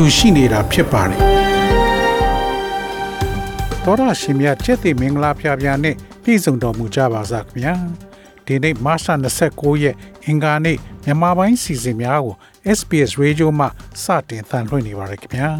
တူရှိနေတာဖြစ်ပါတယ်တော်ရရှိမြတ်ချက်သိမင်္ဂလာဖျားဖျားနဲ့ပြည်စုံတော်မူကြပါစားခင်ဗျာဒီနေ့မတ်လ29ရက်အင်္ဂါနေ့မြန်မာပိုင်းစီစဉ်များကို SPS Radio မှာစတင်သံလွှင့်နေပါရခင်ဗျာ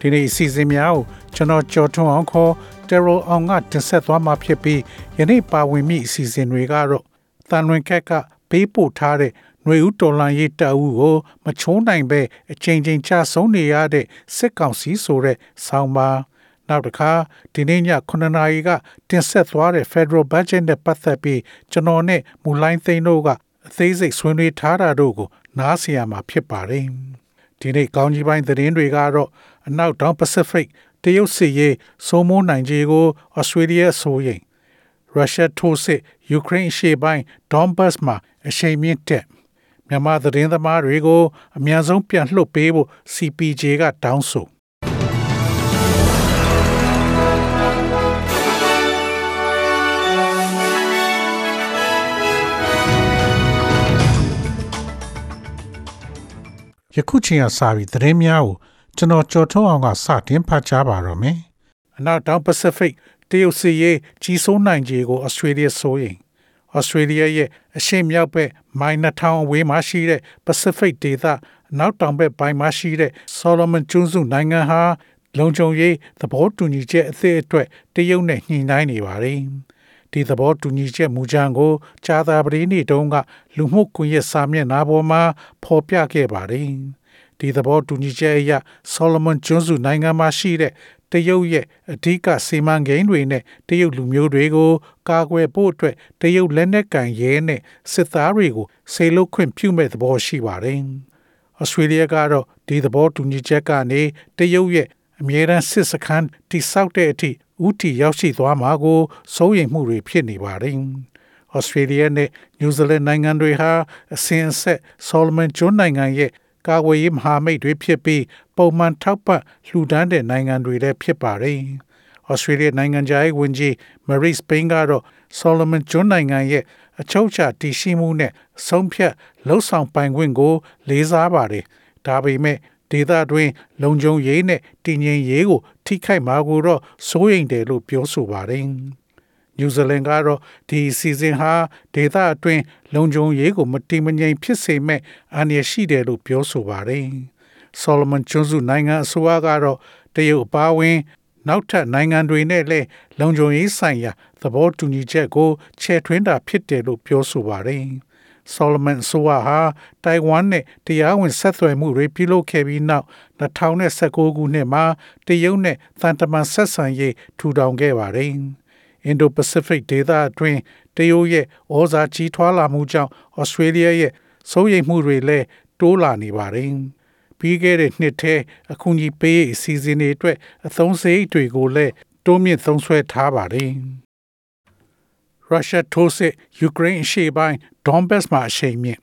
ဒီနေ့စီစဉ်များကိုကျွန်တော်ကြော်ထွန်းအောင်ခေါ်တယ်ရိုအောင်ကတင်ဆက်သွားမှာဖြစ်ပြီးယနေ့ပါဝင်မိအစီအစဉ်တွေကတော့တန်လွင်ခက်ကပေးပို့ထားတဲ့ ຫນွေဦးတော်လန်ရေးတပ်ဦးကိုမချိုးနိုင်ပဲအချိန်ချင်းချဆုံးနေရတဲ့စစ်ကောင်စီဆိုတဲ့ဆောင်းပါနောက်တစ်ခါဒီနေ့ည9နာရီကတင်ဆက်သွားတဲ့ Federal Budget နဲ့ပတ်သက်ပြီးကျွန်တော်နဲ့မူလိုင်းသိန်းတို့ကအသေးစိတ်ဆွေးနွေးထားတာတို့ကိုနားဆင်ရမှာဖြစ်ပါတယ်ဒီနေ့ကောင်းကြီးပိုင်းသတင်းတွေကတော့အနောက်တောင် Pacific တရုတ်စစ်ရေးစိုးမိုးနိုင်ခြေကို Australia ဆိုရင်ရုရှားထိုးစစ်ယူကရိန်းရှေ့ပိုင်းဒေါန်ဘတ်မှာအရှိန်မြင့်တက် မြန်မာသတင်းသမားတွေကိုအများဆုံးပြန်လှုပ်ပေးဖို့ CPJ ကတောင်းဆိုယခုချိန်ကစပြီးသတင်းများကိုကျွန်တော်ကြော်ထုတ်အောင်ကစတင်ဖတ်ကြားပါတော့မယ်။အနောက်တောင်ပစိဖိတ်တရုတ်စီရေးကြီးစိုးနိုင်ခြေကိုဩစတြေးလျဆိုရင် ဩစတြေးလျရဲ့အရှေ့မြောက်ဘက်မိုင်2000အဝေးမှာရှိတဲ့ Pacific ဒေသအနောက်တောင်ဘက်ပိုင်းမှာရှိတဲ့ Solomon ကျွန်းစုနိုင်ငံဟာလုံခြုံရေးသဘောတူညီချက်အသစ်အတွက်တရုတ်နဲ့ညှိနှိုင်းနေပါတယ်။ဒီသဘောတူညီချက်မူကြမ်းကိုဂျာသာပတိနေ့တုန်းကလူမှုကွန်ရက်စာမျက်နှာပေါ်မှာဖော်ပြခဲ့ပါတယ်။ဒီသဘောတူညီချက်အရ Solomon ကျွန်းစုနိုင်ငံမှာရှိတဲ့ တရုတ်ရဲ့အဓိကစီမံကိန်းတွေနဲ့တရုတ်လူမျိုးတွေကိုကာကွယ်ဖို့အတွက်တရုတ်လက်နက်ကင်ရဲနဲ့စစ်သားတွေကိုဆေလုခွင့်ပြုမဲ့သဘောရှိပါတယ်။ဩစတြေးလျကတော့ဒီသဘောတူညီချက်ကနေတရုတ်ရဲ့အမြဲတမ်းစစ်စခန်းတိဆောက်တဲ့အထိဥတီရောက်ရှိသွားမှာကိုစိုးရိမ်မှုတွေဖြစ်နေပါတယ်။ဩစတြေးလျနဲ့နယူးဇီလန်နိုင်ငံတွေဟာအစဉ်အဆက်ဆော်လမန်ကျွန်းနိုင်ငံရဲ့ကာကွယ်ရေးမဟာမိတ်တွေဖြစ်ပြီး ပုံမှန်ထောက်ပံ့လှူဒန်းတဲ့နိုင်ငံတွေလည်းဖြစ်ပါတယ်။ Australia နိုင်ငံခြားရေးဝန်ကြီး Mary Spain ကတော့ Solomon ကျွန်းနိုင်ငံရဲ့အချုပ်အခြာတည်ရှိမှုနဲ့ဆုံးဖြတ်လှုပ်ဆောင်ပိုင်ခွင့်ကို လေးစားပါတယ်။ဒါပေမဲ့ဒေသတွင်းလုံခြုံရေးနဲ့တည်ငြိမ်ရေးကို ထိခိုက်မှာကိုတော့စိုးရိမ်တယ်လို့ပြောဆိုပါတယ်။နယူးဇီလန်ကတော့ဒီစီဇန်ဟာဒေသအတွင်းလုံခြုံရေးကိုမတိမငြိမ်ဖြစ်စေမဲ့အန္တရာယ်ရှိတယ်လို့ပြောဆိုပါတယ်။ Solomon ကျွန်းစုနိုင်ငံအစိုးရကတော့တရုတ်အပါအဝင် နောက်ထပ်နိုင်ငံတွေနဲ့လည်းလုံခြုံရေးဆိုင်ရာသဘောတူညီချက်ကိုချဲ့ထွင်းတာဖြစ်တယ်လို့ပြောဆိုပါတယ်။ Solomon ဆိုဟာတိုင်ဝမ်နဲ့တရားဝင်ဆက်သွယ်မှုတွေပြုလုပ်ခဲ့ပြီးနောက်2019ခုနှစ်မှာတရုတ်နဲ့သံတမန်ဆက်ဆံရေးထူထောင်ခဲ့ပါတယ်။ Indo-Pacific ဒေသအတွင်းတရုတ်ရဲ့ဩဇာကြီးထွားလာမှုကြောင့် Australia ရဲ့စိုးရိမ်မှုတွေလည်းတိုးလာနေပါတယ်။ ပြီးခဲ့တဲ့နှစ်ထဲအကူအညီပေးရေးအစီအစဉ်တွေအတွက်အသုံးစရိတ်တွေကိုလည်းတိုးမြင့်သုံးစွဲထားပါတယ်။ရုရှားထိုးစစ်ယူကရိန်းအရှေ့ပိုင်းဒွန်ဘတ်မှာအရှိန်မြင့်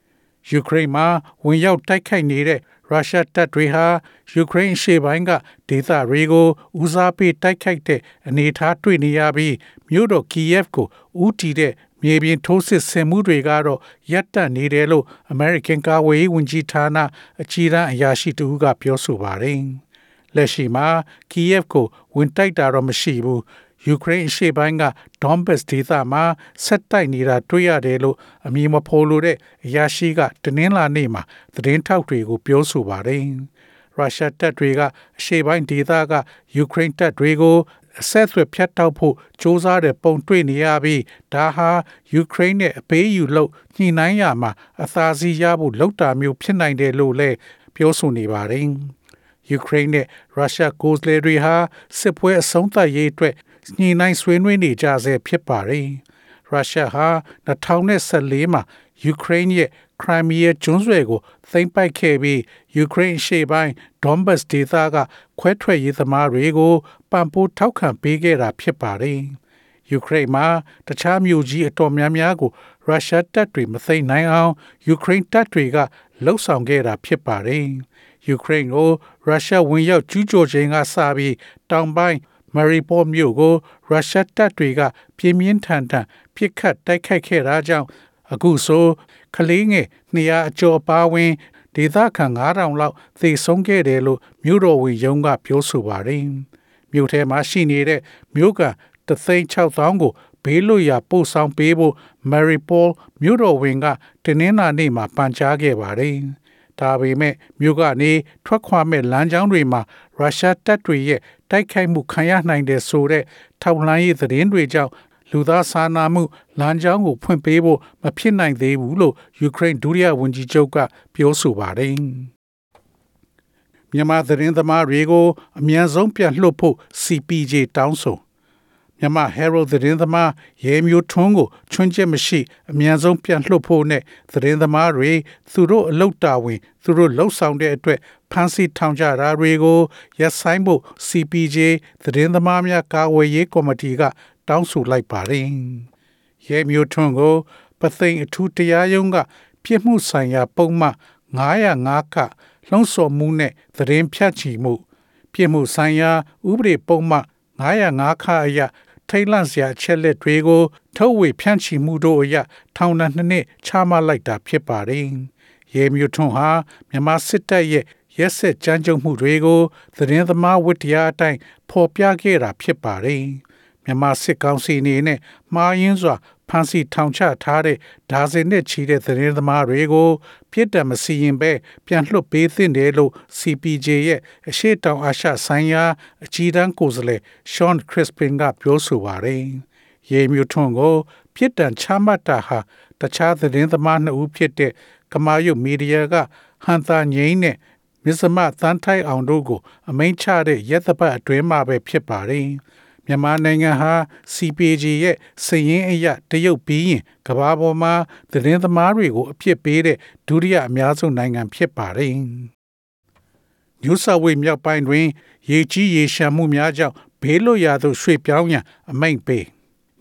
ယူကရိန်းမှာဝင်ရောက်တိုက်ခိုက်နေတဲ့ရုရှားတပ်တွေဟာယူကရိန်းရှေ့ပိုင်းကဒေသတွေကိုဦးစားပေးတိုက်ခိုက်တဲ့အနေအထားတွေ့နေရပြီးမြို့တော်ကီယက်ကိုဦးတည်တဲ့ မြေပြင်ထိုးစစ်ဆင်မှုတွေကတော့ရပ်တန့်နေတယ်လို့ American ကာဝေးဝန်ကြီးဌာနအကြီးအအရာရှိတူကပြောဆိုပါတယ်။လက်ရှိမှာကီယက်ကိုဝင်တိုက်တာတော့မရှိဘူးယူကရိန်းအရှေ့ပိုင်းကဒေါန်ဘတ်ဒေသမှာဆက်တိုက်နေတာတွေ့ရတယ်လို့အမည်မဖော်လိုတဲ့အရာရှိကတနင်္လာနေ့မှာသတင်းထောက်တွေကိုပြောဆိုပါတယ်။ရုရှားတပ်တွေကအရှေ့ပိုင်းဒေသကယူကရိန်းတပ်တွေကို အဆက်အသွယ်ဖြတ်တောက်ဖို့စ조사တဲ့ပုံတွေ့နေရပြီးဒါဟာယူကရိန်းနဲ့အပေးယူလို့ညှိနှိုင်းရမှာအသာစီးရဖို့လောက်တာမျိုးဖြစ်နိုင်တယ်လို့လည်းပြောဆိုနေပါတယ်။ယူကရိန်းနဲ့ရုရှားကိုယ်စားလှယ်တွေဟာစစ်ပွဲအဆုံးသတ်ရေးအတွက်ညှိနှိုင်းဆွေးနွေးနေကြဆဲဖြစ်ပါတယ်။ရုရှားဟာ2014မှာ ယူကရိန်းရဲ့ခရိုင်းမီးယားကျွန်းဆွယ်ကိုသိမ်းပိုက်ခဲ့ပြီးယူကရိန်းရှေ့ပိုင်းဒွန်ဘတ်ဒေသကခွဲထွက်ရေးသမားတွေကိုပံ့ပိုးထောက်ခံပေးခဲ့တာဖြစ်ပါတယ်။ယူကရိန်းမှာတခြားမြို့ကြီးအတော်များများကိုရုရှားတပ်တွေမသိမ်းနိုင်အောင်ယူကရိန်းတပ်တွေကလှုပ်ဆောင်ခဲ့တာဖြစ်ပါတယ်။ယူကရိန်းကိုရုရှားဝင်ရောက်ကျူးကျော်ခြင်းကစပြီးတောင်ပိုင်းမာရီပိုမြို့ကိုရုရှားတပ်တွေကပြင်းပြင်းထန်ထန်ပစ်ခတ်တိုက်ခိုက်ခဲ့တာကြောင့် အခုဆိုကလေးငယ်200အကျော်ပါဝင်ဒေသခံ9000လောက်သေဆုံးခဲ့တယ်လို့မြို့တော်ဝင်ရုံးကပြောဆိုပါတယ်။မြို့ထဲမှာရှိနေတဲ့မြို့က36000ကိုဘေးလွတ်ရာပို့ဆောင်ပေးဖို့ Maripol မြို့တော်ဝင်ကတင်းနှင်းနာနေ့မှာပန်ကြားခဲ့ပါတယ်။ဒါပေမဲ့မြို့ကနေထွက်ခွာမဲ့လမ်းကြောင်းတွေမှာရုရှားတပ်တွေရဲ့တိုက်ခိုက်မှုခံရနိုင်တယ်ဆိုတဲ့ထောက်လှမ်းရေးသတင်းတွေကြောင့် လူသားစာနာမှုလမ်းကြောင်းကိုဖွင့်ပေးဖို့မဖြစ်နိုင်သေးဘူးလို့ယူကရိန်းဒုတိယဝန်ကြီးချုပ်ကပြောဆိုပါတယ်။မြန်မာသတင်းသမားတွေကိုအမြန်ဆုံးပြန်လွှတ်ဖို့ CPJ တောင်းဆိုမြန်မာ Herald သတင်းသမားရဲမျိုးထွန်းကိုချွန်းချက်မရှိအမြန်ဆုံးပြန်လွှတ်ဖို့နဲ့သတင်းသမားတွေသူတို့အလုပ်တာဝန်သူတို့လှုပ်ဆောင်တဲ့အတွက်ဖမ်းဆီးထောင်ကြတာတွေကိုရပ်ဆိုင်းဖို့ CPJ သတင်းသမားများကာကွယ်ရေးကော်မတီက တောင်းဆိုလိုက်ပါတယ်။ရဲမျိုးထွန်းကိုပသိမ်အထူးတရားရုံးကပြစ်မှုဆိုင်ရာပုံမှန်905ကလှုံ့ဆော်မှုနဲ့သတင်းဖြတ်ချီမှု ပြစ်မှုဆိုင်ရာဥပဒေပုံမှန်905ခအရထိတ်လန့်စရာအချက်လက်တွေကိုထုတ်ဝေဖြန့်ချီမှုတို့အရထောင်ဒဏ်နှစ်နှစ်ချမှတ်လိုက်တာဖြစ်ပါတယ်။ရဲမျိုးထွန်းဟာမြန်မာစစ်တပ်ရဲ့ရက်ဆက်ကြမ်းကြုတ်မှုတွေကိုသတင်းသမားဝတ္တရားအတိုင်းဖော်ပြခဲ့တာဖြစ်ပါတယ်။ မြန်မာစစ်ကောင်စီအနေနဲ့မှားယွင်းစွာဖမ်းဆီးထောင်ချထားတဲ့ဒါဇင်နဲ့ချီတဲ့သတင်းသမားတွေကိုပြစ်ဒဏ်မစီရင်ပဲပြန်လွှတ်ပေးသင့်တယ်လို့ CPJ ရဲ့အရှိတောင်အာရှဆိုင်ရာအကြီးတန်းကိုယ်စားလှယ် Sean Crispin ကပြောဆိုပါတယ်။ရေမြူထွန်းကိုပြစ်ဒဏ်ချမှတ်တာဟာတခြားသတင်းသမားနှစ်ဦးဖြစ်တဲ့ကမာယုတ်မီဒီယာကဟန်သာငိမ့်နဲ့မြစ်စမသန်းထိုက်အောင်တို့ကို အမိန့်ချတဲ့ရက်သပတ်အတွင်းမှာပဲဖြစ်ပါတယ်။ မြန်မာနိုင်ငံဟာ CPG ရဲ့စည်ရင်းအရတရုတ်ပြီးရင်ကမ္ဘာပေါ်မှာသတင်းသမားတွေကိုအပြစ်ပေးတဲ့ဒုတိယအများဆုံးနိုင်ငံဖြစ်ပါတယ်။ New South Wales မြောက်ပိုင်းတွင်ရေကြီးရေရှမ်းမှုများကြောင့်ဘေးလွတ်ရာသို့ရွှေ့ပြောင်းရန်အမိန့်ပေး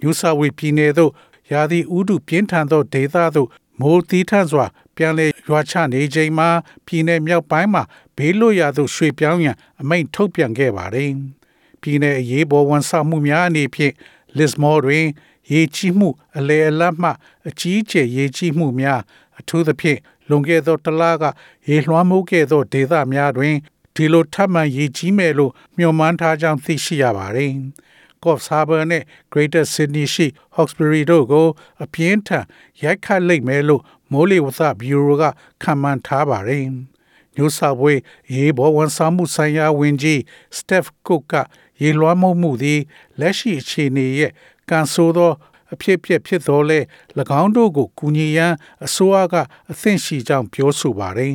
New South Wales ပြည်နယ်သို့ရာသီဥတုပြင်းထန်သောဒေသသို့မိုးသီးထန်စွာ ပြန်လည်ရွာချနေချိန်မှာပြည်내မြောက်ပိုင်းမှာဘေးလွတ်ရာသို့ရွှေ့ပြောင်းရန်အမိန့်ထုတ်ပြန်ခဲ့ပါတယ်။ ပြည်내အရေးပေါ်ဝန်ဆောင်မှုများအနေဖြင့် Lismore တွင်ရေကြီးမှုအလေအလတ်မှအကြီးအကျယ်ရေကြီးမှုများအထူးသဖြင့်လွန်ခဲ့သောတစ်လကရေလွှမ်းမိုးခဲ့သောဒေသများတွင်ဒီလိုထပ်မံရေကြီးမယ်လို့မျှော်မှန်းထားကြောင်းသိရှိရပါတယ်။ Coffs Harbour နဲ့ Greater Sydney ရှိ Hawkesbury တို့ကို အပြင်းထန်ရိုက်ခတ်လိမ့်မယ်လို့မိုးလေဝသဘီရိုကခန့်မှန်းထားပါတယ်။ New South Wales ရေပေါ်ဝန်ဆောင်မှုဆိုင်ရာဝန်ကြီး Steph Cook က ရေလွှမ်းမိုးမှုသည်လက်ရှိအခြေအနေရဲ့ကန်ဆိုးသောအဖြစ်ဖြစ်ဖြစ်တော်လဲ၎င်းတို့ကိုကူညီရန်အစိုးရကအသင့်ရှိကြောင်းပြောဆိုပါတယ်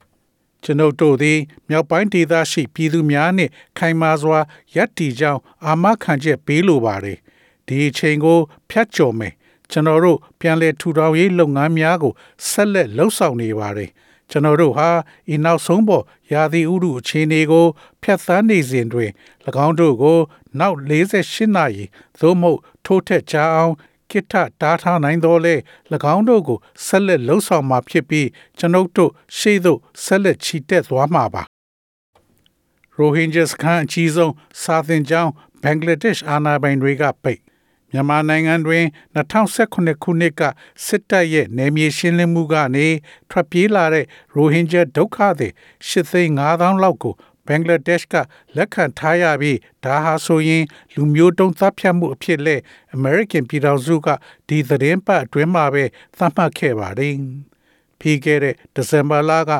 ။ကျွန်ုပ်တို့သည်မြောက်ပိုင်းဒေသရှိပြည်သူများနှင့်ခိုင်မာစွာရပ်တည်ကြောင်းအာမခံချက်ပေးလိုပါတယ်။ဒီအချိန်ကိုဖျက်ကျော်မယ်ကျွန်တော်တို့ပြန်လည်ထူထောင်ရေးလုပ်ငန်းများကိုဆက်လက်လှုပ်ဆောင်နေပါတယ်။ ကျွန်တော်တို့ဟာဤနောက်ဆုံးပေါ်ရာသီဥတုအခြေအနေကိုဖျက်ဆီးနေစဉ်တွင်၎င်းတို့ကို နောက်48နာရီသို့မဟုတ်ထိုးထက်ကြအောင်ကိထတားထားနိုင်တော်လဲ၎င်းတို့ကိုဆက်လက်လှုပ်ဆောင်မှာဖြစ်ပြီးကျွန်ုပ်တို့ရှေ့သို့ဆက်လက်ချီတက်သွားမှာပါရိုဟင်ဂျာစခန်းအကြီးဆုံးစာသင်ကျောင်းဘင်္ဂလားဒေ့ရှ်အာဏာပိုင်တွေကပိတ် မြန်မာနိုင်ငံတွင်2018ခုနှစ်ကစစ်တပ်ရဲ့နယ်မြေရှင်းလင်းမှုကနေထွက်ပြေးလာတဲ့ရိုဟင်ဂျာဒုက္ခသည်8,500လောက်ကိုဘင်္ဂလားဒေ့ရှ်ကလက်ခံထားရပြီးဒါဟာဆိုရင် လူမျိုးတုံးသတ်ဖြတ်မှုအဖြစ်လဲအမေရိကန်ပြည်ထောင်စုကဒီသတင်းပတ်အတွင်းမှာပဲသတ်မှတ်ခဲ့ပါတယ်။ပြီးခဲ့တဲ့ဒီဇင်ဘာလက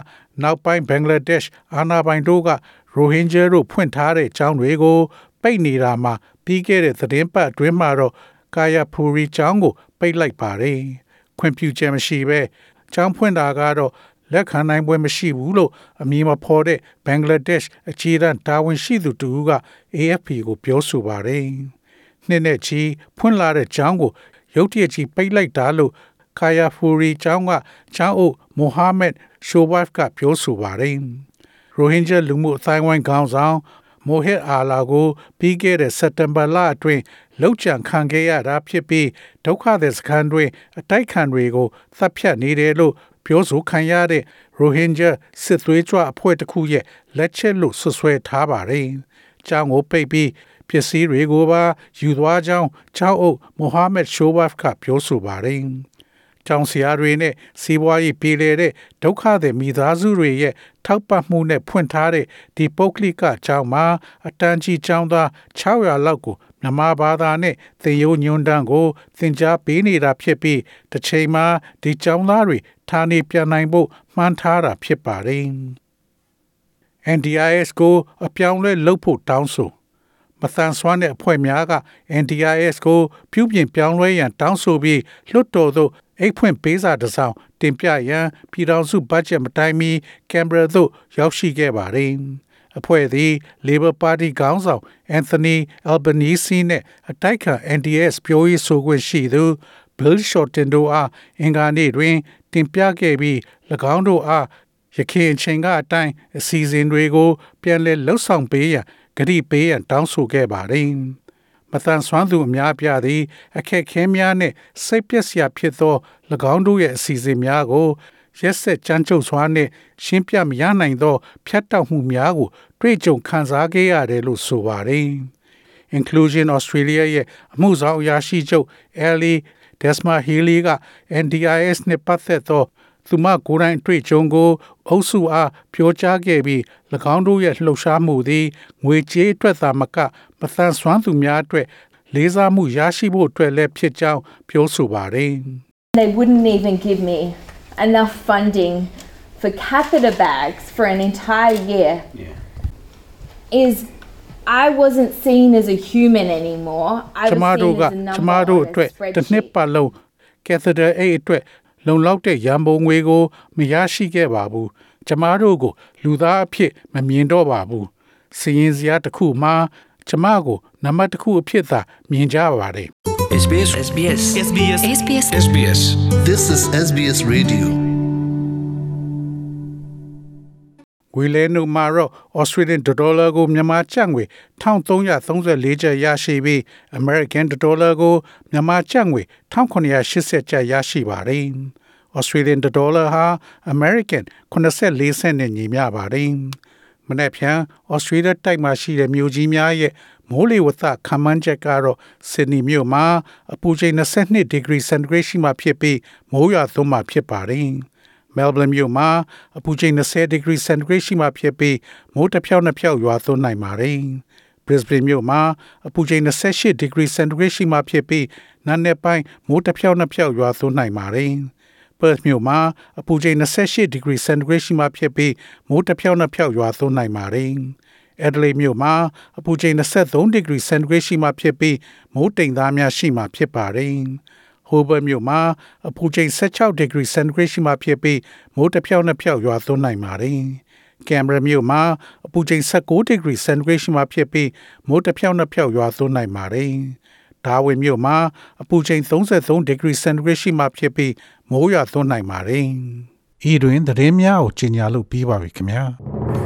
နောက်ပိုင်းဘင်္ဂလားဒေ့ရှ်အာဏာပိုင်တို့ကရိုဟင်ဂျာတို့ဖွင့်ထားတဲ့ကျောင်းတွေကိုပိတ်နေတာမှာ ပြီးခဲ့တဲ့သတင်းပတ်အတွင်းမှာတော့ကာယာဖူရီကျောင်းကို ပိတ်လိုက်ပါတယ်။ခွင့်ပြုချက်မရှိဘဲကျောင်းဖွင့်တာကတော့လက်ခံနိုင်ပွဲမရှိဘူးလို့အမည်မဖော်တဲ့ဘင်္ဂလားဒေ့ရှ်အခြေခံတာဝန်ရှိသူတူက AFP ကိုပြောဆိုပါတယ်။နှစ်နဲ့ချီဖွင့်လာတဲ့ကျောင်းကိုရုတ်တရက်ကြီးပိတ်လိုက်တာလို့ကာယာဖူရီကျောင်းကကျောင်းအုပ်မိုဟာမက်ရှိုဘတ်ကပြောဆိုပါတယ်။ရိုဟင်ဂျာလူမှုအသိုင်းအဝိုင်းခေါင်းဆောင် မိုဟစ်အာလာကိုပြီးခဲ့တဲ့စက်တင်ဘာလအတွင်းလောက်ချံခံခဲ့ရတာဖြစ်ပြီးဒုက္ခသည်စခန်းတွင်အတိုက်ခံတွေကိုသတ်ဖြတ်နေတယ်လို့ပြောဆိုခံရတဲ့ရိုဟင်ဂျာစစ်သွေးကြွအဖွဲ့တစ်ခုရဲ့လက်ချက်လို့ဆွဆွဲထားပါတယ်။ကျောင်းကိုပိတ်ပြီးပစ္စည်းတွေကိုပါယူသွားကြောင်းချောင်းအုပ်မိုဟာမက်ရှိုဘတ်ကပြောဆိုပါတယ်။ ကျောင်းဆရာတွေနဲ့စီးပွားရေးပြည်လေတဲ့ဒုက္ခသည်မိသားစုတွေရဲ့ထောက်ပံ့မှုနဲ့ဖွင့်ထားတဲ့ဒီပုတ်ကလိကကျောင်းမှာအတန်းကြီးကျောင်းသား600လောက်ကိုမြန်မာဘာသာနဲ့သင်ရိုးညွန်းတန်းကိုသင်ကြားပေးနေတာဖြစ်ပြီးတစ်ချိန်မှာဒီကျောင်းသားတွေဌာနေပြန်နိုင်ဖို့မှန်းထားတာဖြစ်ပါတယ်။ NDIS ကိုအပြောင်းလဲလုပ်ဖို့တောင်းဆိုမသန်စွမ်းတဲ့အဖွဲ့များက NDIS ကိုပြုပြင်ပြောင်းလဲရန်တောင်းဆိုပြီးလွှတ်တော်သို့ အိတ်ဖွင့်ပေးစာတစ်စောင်တင်ပြရန်ပြည်ထောင်စုဘတ်ဂျက်မတိုင်မီကင်ဘရာသို့ရောက်ရှိခဲ့ပါတယ်။အဖွဲ့သည် Labor Party ခေါင်းဆောင် Anthony Albanese နဲ့အတိုက်ခံ NDS ပြောရေးဆိုခွင့်ရှိသူ Bill Shorten တို့အားအင်္ဂါနေ့တွင် တင်ပြခဲ့ပြီး၎င်းတို့အားရခိုင်အချိန်ကအတိုင်းအစီအစဉ်တွေကို ပြန်လည်လှုပ်ဆောင်ပေးရန်ဂရိပေးရန်တောင်းဆိုခဲ့ပါတယ်။ မတန်ဆွမ်းသူအများပြားသည် အခက်ခဲများနှင့်စိတ်ပျက်စရာဖြစ်သော၎င်းတို့ရဲ့အစီအစဉ်များကိုရက်ဆက်ကြမ်းကြုတ်စွာနှင့်ရှင်းပြမရနိုင်သော ဖြတ်တောက်မှုများကို တွေ့ကြုံခံစားခဲ့ရတယ်လို့ဆိုပါတယ်။ Inclusion Australia ရဲ့အမှုဆောင်အရာရှိချုပ် Ellie Desma Healy က NDIS နဲ့ပတ်သက်သော သူမကိုယ်တိုင်တွေ့ကြုံကိုအုပ်စုအားပြောကြားခဲ့ပြီး၎င်းတို့ရဲ့လှုပ်ရှားမှုသည်ငွေကြေးအတွက်သာမကမသန်စွမ်းသူများအတွက်လေးစားမှုရရှိဖို့အတွက်လည်းဖြစ်ကြောင်းပြောဆိုပါတယ်။ They wouldn't even give me enough funding for catheter bags for an entire year. Is I wasn't seen as a human anymore. I ကျမ was တို့ seen က as a ကျမ number တို့ on အတွက် a တစ်နှစ် spreadsheet. ပတ်လုံး catheter A အတွက် လုံလောက်တဲ့ရန်ပုံငွေကို မရရှိခဲ့ပါဘူးကျမတို့ကို လူသားအဖြစ်မမြင်တော့ပါဘူးစီရင်စရာတစ်ခုမှာကျမကိုနံပါတ်တစ်ခုအဖြစ်သာမြင်ကြပါတယ် SBS SBS SBS SBS SBS This is SBS Radio. ငွေလဲနှုန်းမှာတော့ Australian dollar ကိုမြန်မာကျပ်ငွေ1334ကျပ်ရရှိပြီး American dollar ကိုမြန်မာကျပ်ငွေ1980ကျပ်ရရှိပါတယ်။ Australian dollar ဟာ American 84စင့်နဲ့ညီမျှပါတယ်။မနေ့ဖြန် Australia တိုက်မှာရှိတဲ့မြို့ကြီးများရဲ့မိုးလေဝသခန့်မှန်းချက်ကတော့ Sydney မြို့မှာအပူချိန်22 degree centigrade ရှိမှဖြစ်ပြီးမိုးရွာသွန်းမှဖြစ်ပါတယ်။ Melbourne မြို့မှာအပူချိန်20 degree centigrade ရှိမှဖြစ်ပြီးမိုးတစ်ဖြောက်နှစ်ဖြောက်ရွာသွန်းနိုင်ပါတယ်။ Brisbane မြို့မှာအပူချိန်28 degree centigrade ရှိမှဖြစ်ပြီးနက်နေ့ပိုင်းမိုးတစ်ဖြောက်နှစ်ဖြောက်ရွာသွန်းနိုင်ပါတယ်။ Perth မြို့မှာအပူချိန်28 degree centigrade ရှိမှဖြစ်ပြီးမိုးတစ်ဖြောက်နှစ်ဖြောက်ရွာသွန်းနိုင်ပါတယ်။ Adelaide မြို့မှာအပူချိန်23 degree centigrade ရှိမှဖြစ်ပြီးမိုးတိမ်သားများရှိမှဖြစ်ပါတယ်။ Hobart မြို့မှာအပူချိန်16 degree centigrade ရှိမှဖြစ်ပြီးမိုးတစ်ဖြောက်နှစ်ဖြောက်ရွာသွန်းနိုင်ပါတယ်။ Canberra မြို့မှာအပူချိန်16 degree centigrade ရှိမှဖြစ်ပြီးမိုးတစ်ဖြောက်နှစ်ဖြောက်ရွာသွန်းနိုင်ပါတယ်။ Darwin မြို့မှာအပူချိန်33 degree centigrade ရှိမှဖြစ်ပြီးမိုးရွာသွန်းနိုင်ပါတယ်။ဤတွင်သတင်းများကိုကြီးညာလို့ပြီးပါပြီခင်ဗျာ။